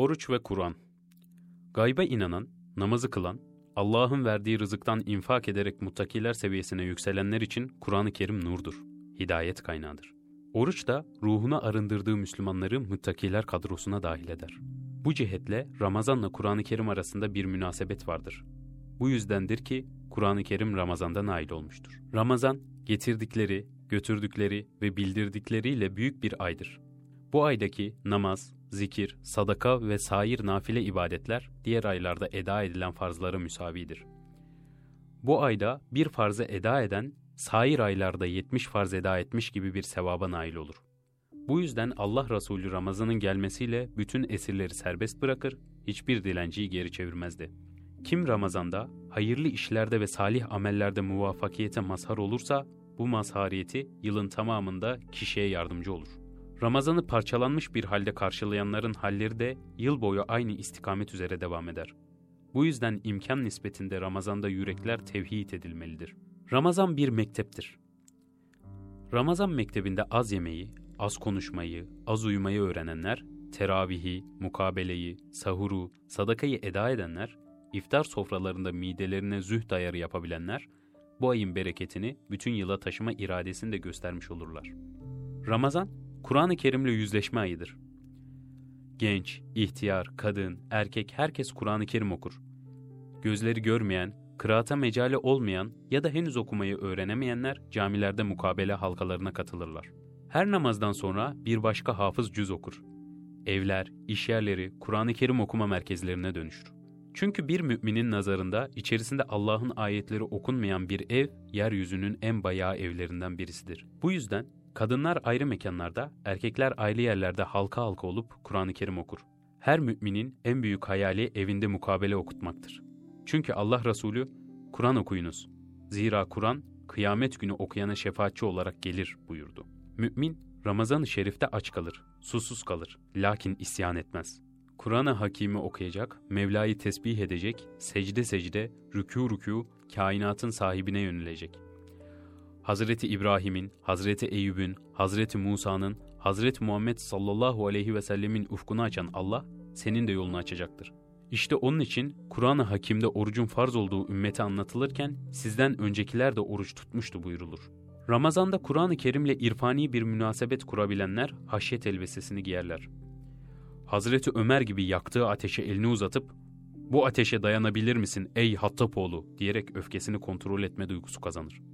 Oruç ve Kur'an Gayba inanan, namazı kılan, Allah'ın verdiği rızıktan infak ederek muttakiler seviyesine yükselenler için Kur'an-ı Kerim nurdur, hidayet kaynağıdır. Oruç da ruhuna arındırdığı Müslümanları muttakiler kadrosuna dahil eder. Bu cihetle Ramazanla Kur'an-ı Kerim arasında bir münasebet vardır. Bu yüzdendir ki Kur'an-ı Kerim Ramazan'da nail olmuştur. Ramazan, getirdikleri, götürdükleri ve bildirdikleriyle büyük bir aydır. Bu aydaki namaz, zikir, sadaka ve sair nafile ibadetler diğer aylarda eda edilen farzlara müsavidir. Bu ayda bir farzı eda eden, sair aylarda 70 farz eda etmiş gibi bir sevaba nail olur. Bu yüzden Allah Resulü Ramazan'ın gelmesiyle bütün esirleri serbest bırakır, hiçbir dilenciyi geri çevirmezdi. Kim Ramazan'da hayırlı işlerde ve salih amellerde muvaffakiyete mazhar olursa bu mazhariyeti yılın tamamında kişiye yardımcı olur. Ramazan'ı parçalanmış bir halde karşılayanların halleri de yıl boyu aynı istikamet üzere devam eder. Bu yüzden imkan nispetinde Ramazan'da yürekler tevhid edilmelidir. Ramazan bir mekteptir. Ramazan mektebinde az yemeği, az konuşmayı, az uyumayı öğrenenler, teravihi, mukabeleyi, sahuru, sadakayı eda edenler, iftar sofralarında midelerine zühd ayarı yapabilenler, bu ayın bereketini bütün yıla taşıma iradesini de göstermiş olurlar. Ramazan, Kur'an-ı Kerim'le yüzleşme ayıdır. Genç, ihtiyar, kadın, erkek herkes Kur'an-ı Kerim okur. Gözleri görmeyen, kıraata mecale olmayan ya da henüz okumayı öğrenemeyenler camilerde mukabele halkalarına katılırlar. Her namazdan sonra bir başka hafız cüz okur. Evler, işyerleri Kur'an-ı Kerim okuma merkezlerine dönüşür. Çünkü bir müminin nazarında içerisinde Allah'ın ayetleri okunmayan bir ev, yeryüzünün en bayağı evlerinden birisidir. Bu yüzden kadınlar ayrı mekanlarda, erkekler ayrı yerlerde halka halka olup Kur'an-ı Kerim okur. Her müminin en büyük hayali evinde mukabele okutmaktır. Çünkü Allah Resulü, Kur'an okuyunuz. Zira Kur'an, kıyamet günü okuyana şefaatçi olarak gelir buyurdu. Mümin, Ramazan-ı Şerif'te aç kalır, susuz kalır, lakin isyan etmez.'' Kur'an-ı Hakim'i okuyacak, Mevla'yı tesbih edecek, secde secde, rükû rükû, kainatın sahibine yönelecek. Hazreti İbrahim'in, Hazreti Eyüp'ün, Hazreti Musa'nın, Hazreti Muhammed sallallahu aleyhi ve sellemin ufkunu açan Allah, senin de yolunu açacaktır. İşte onun için Kur'an-ı Hakim'de orucun farz olduğu ümmete anlatılırken sizden öncekiler de oruç tutmuştu buyurulur. Ramazanda Kur'an-ı Kerim'le irfani bir münasebet kurabilenler haşyet elbisesini giyerler. Hazreti Ömer gibi yaktığı ateşe elini uzatıp ''Bu ateşe dayanabilir misin ey Hattapoğlu?'' diyerek öfkesini kontrol etme duygusu kazanır.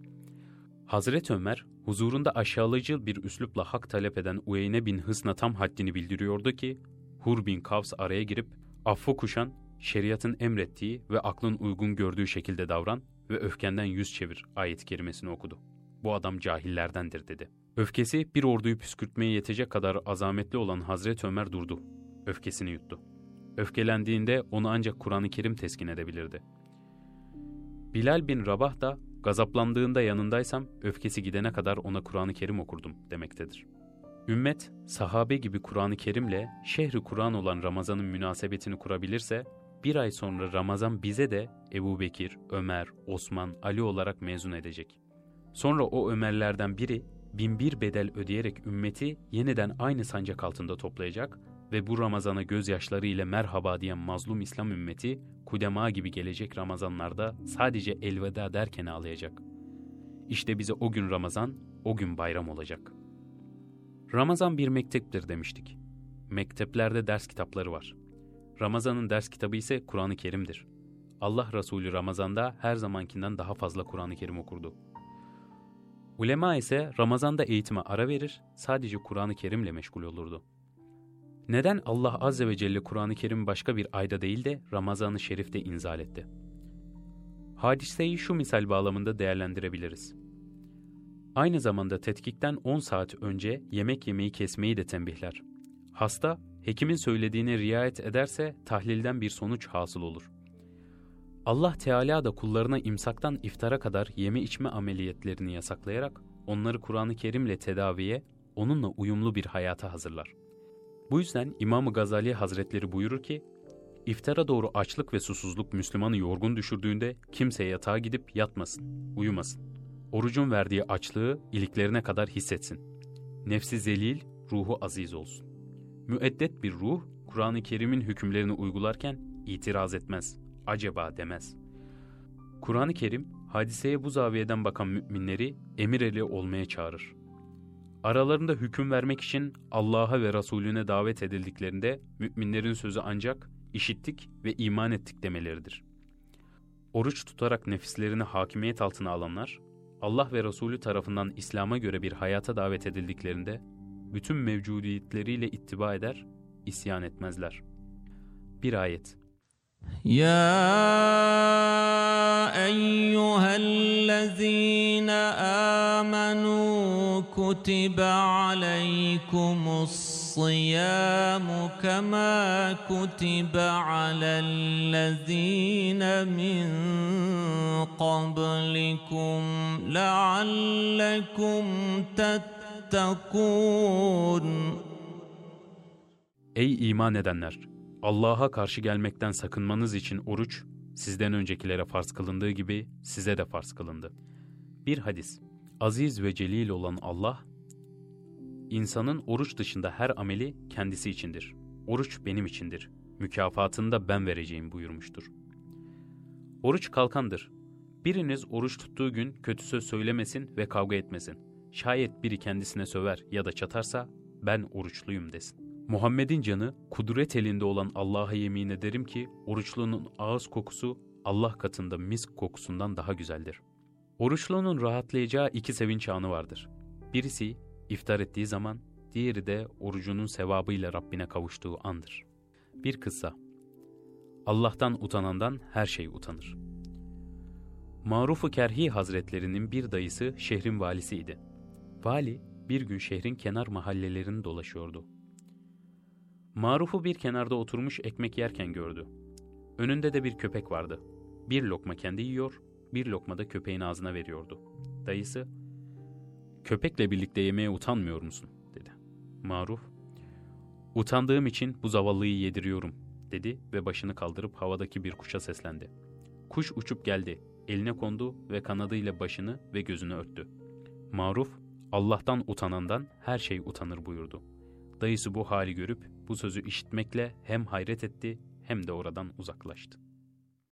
Hazreti Ömer, huzurunda aşağılayıcı bir üslupla hak talep eden Uyeyne bin Hısn'a tam haddini bildiriyordu ki, Hur bin Kavs araya girip, affı kuşan, şeriatın emrettiği ve aklın uygun gördüğü şekilde davran ve öfkenden yüz çevir ayet kerimesini okudu. Bu adam cahillerdendir dedi. Öfkesi bir orduyu püskürtmeye yetecek kadar azametli olan Hazreti Ömer durdu öfkesini yuttu. Öfkelendiğinde onu ancak Kur'an-ı Kerim teskin edebilirdi. Bilal bin Rabah da gazaplandığında yanındaysam öfkesi gidene kadar ona Kur'an-ı Kerim okurdum demektedir. Ümmet, sahabe gibi Kur'an-ı Kerim'le şehri Kur'an olan Ramazan'ın münasebetini kurabilirse, bir ay sonra Ramazan bize de Ebu Bekir, Ömer, Osman, Ali olarak mezun edecek. Sonra o Ömerlerden biri binbir bedel ödeyerek ümmeti yeniden aynı sancak altında toplayacak ve bu Ramazan'a gözyaşları ile merhaba diyen mazlum İslam ümmeti, kudema gibi gelecek Ramazanlarda sadece elveda derken ağlayacak. İşte bize o gün Ramazan, o gün bayram olacak. Ramazan bir mekteptir demiştik. Mekteplerde ders kitapları var. Ramazan'ın ders kitabı ise Kur'an-ı Kerim'dir. Allah Resulü Ramazan'da her zamankinden daha fazla Kur'an-ı Kerim okurdu. Ulema ise Ramazan'da eğitime ara verir, sadece Kur'an-ı Kerim'le meşgul olurdu. Neden Allah Azze ve Celle Kur'an-ı Kerim başka bir ayda değil de Ramazan-ı Şerif'te inzal etti? Hadiseyi şu misal bağlamında değerlendirebiliriz. Aynı zamanda tetkikten 10 saat önce yemek yemeyi kesmeyi de tembihler. Hasta, hekimin söylediğine riayet ederse tahlilden bir sonuç hasıl olur. Allah Teala da kullarına imsaktan iftara kadar yeme içme ameliyatlerini yasaklayarak onları Kur'an-ı Kerim'le tedaviye, onunla uyumlu bir hayata hazırlar.'' Bu yüzden İmam-ı Gazali Hazretleri buyurur ki, İftara doğru açlık ve susuzluk Müslümanı yorgun düşürdüğünde kimse yatağa gidip yatmasın, uyumasın. Orucun verdiği açlığı iliklerine kadar hissetsin. Nefsi zelil, ruhu aziz olsun. Müeddet bir ruh, Kur'an-ı Kerim'in hükümlerini uygularken itiraz etmez, acaba demez. Kur'an-ı Kerim, hadiseye bu zaviyeden bakan müminleri emir eli olmaya çağırır. Aralarında hüküm vermek için Allah'a ve Resulüne davet edildiklerinde müminlerin sözü ancak işittik ve iman ettik demeleridir. Oruç tutarak nefislerini hakimiyet altına alanlar, Allah ve Resulü tarafından İslam'a göre bir hayata davet edildiklerinde bütün mevcudiyetleriyle ittiba eder, isyan etmezler. Bir ayet. يا ايها الذين امنوا كتب عليكم الصيام كما كتب على الذين من قبلكم لعلكم تتقون Ey iman edenler! Allah'a karşı gelmekten sakınmanız için oruç, sizden öncekilere farz kılındığı gibi size de farz kılındı. Bir hadis. Aziz ve celil olan Allah, insanın oruç dışında her ameli kendisi içindir. Oruç benim içindir. Mükafatını da ben vereceğim buyurmuştur. Oruç kalkandır. Biriniz oruç tuttuğu gün kötü söz söylemesin ve kavga etmesin. Şayet biri kendisine söver ya da çatarsa ben oruçluyum desin. Muhammed'in canı kudret elinde olan Allah'a yemin ederim ki oruçlunun ağız kokusu Allah katında misk kokusundan daha güzeldir. Oruçlunun rahatlayacağı iki sevinç anı vardır. Birisi iftar ettiği zaman, diğeri de orucunun sevabıyla Rabbine kavuştuğu andır. Bir kıssa. Allah'tan utanandan her şey utanır. Maruf-u Kerhi Hazretlerinin bir dayısı şehrin valisiydi. Vali bir gün şehrin kenar mahallelerini dolaşıyordu. Maruf'u bir kenarda oturmuş ekmek yerken gördü. Önünde de bir köpek vardı. Bir lokma kendi yiyor, bir lokma da köpeğin ağzına veriyordu. Dayısı, köpekle birlikte yemeye utanmıyor musun? dedi. Maruf, utandığım için bu zavallıyı yediriyorum dedi ve başını kaldırıp havadaki bir kuşa seslendi. Kuş uçup geldi, eline kondu ve kanadıyla başını ve gözünü örttü. Maruf, Allah'tan utanandan her şey utanır buyurdu. Dayısı bu hali görüp bu sözü işitmekle hem hayret etti hem de oradan uzaklaştı.